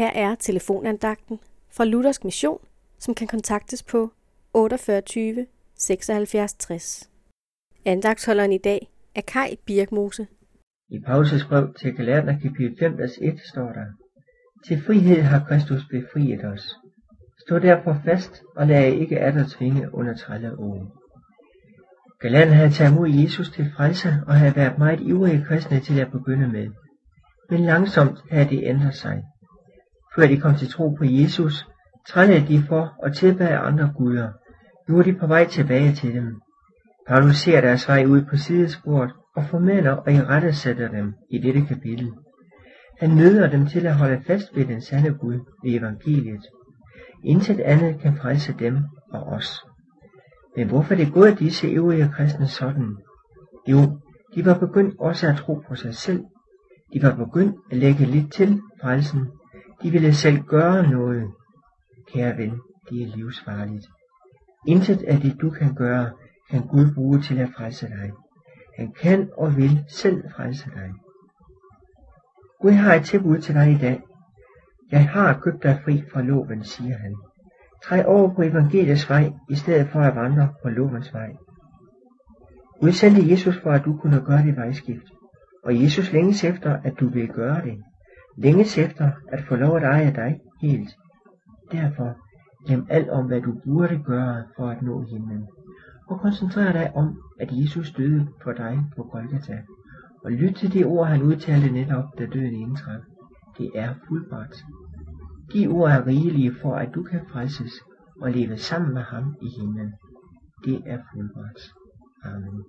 Her er telefonandagten fra Luthersk Mission, som kan kontaktes på 48 76 60. Andagtsholderen i dag er Kai Birkmose. I Paulus' brev til Galaterne kapitel 5, vers 1 står der, Til frihed har Kristus befriet os. Stå derfor fast, og lad jer ikke atter tvinge under trælle år. Galaterne havde taget imod Jesus til frelse, og havde været meget ivrige kristne til at begynde med. Men langsomt havde det ændret sig. Før de kom til tro på Jesus, trællede de for og tilbage andre guder. Nu er de på vej tilbage til dem. Paulus ser deres vej ud på sidesporet og formaner og irettesætter dem i dette kapitel. Han nøder dem til at holde fast ved den sande Gud ved evangeliet. Intet andet kan frelse dem og os. Men hvorfor det gået disse øvrige kristne sådan? Jo, de var begyndt også at tro på sig selv. De var begyndt at lægge lidt til frelsen. De ville selv gøre noget. Kære ven, det er livsfarligt. Intet af det du kan gøre, kan Gud bruge til at frelse dig. Han kan og vil selv frelse dig. Gud har et tilbud til dig i dag. Jeg har købt dig fri fra loven, siger han. Træ over på evangeliets vej, i stedet for at vandre på lovens vej. Gud sendte Jesus for, at du kunne gøre det vejskift. Og Jesus længes efter, at du vil gøre det. Længes efter at få lov at eje dig helt. Derfor, glem alt om, hvad du burde gøre for at nå himlen. Og koncentrer dig om, at Jesus døde for dig på Golgata. Og lyt til det ord, han udtalte netop, da døden indtræk. Det er fuldbart. De ord er rigelige for, at du kan frelses og leve sammen med ham i himlen. Det er fuldbart. Amen.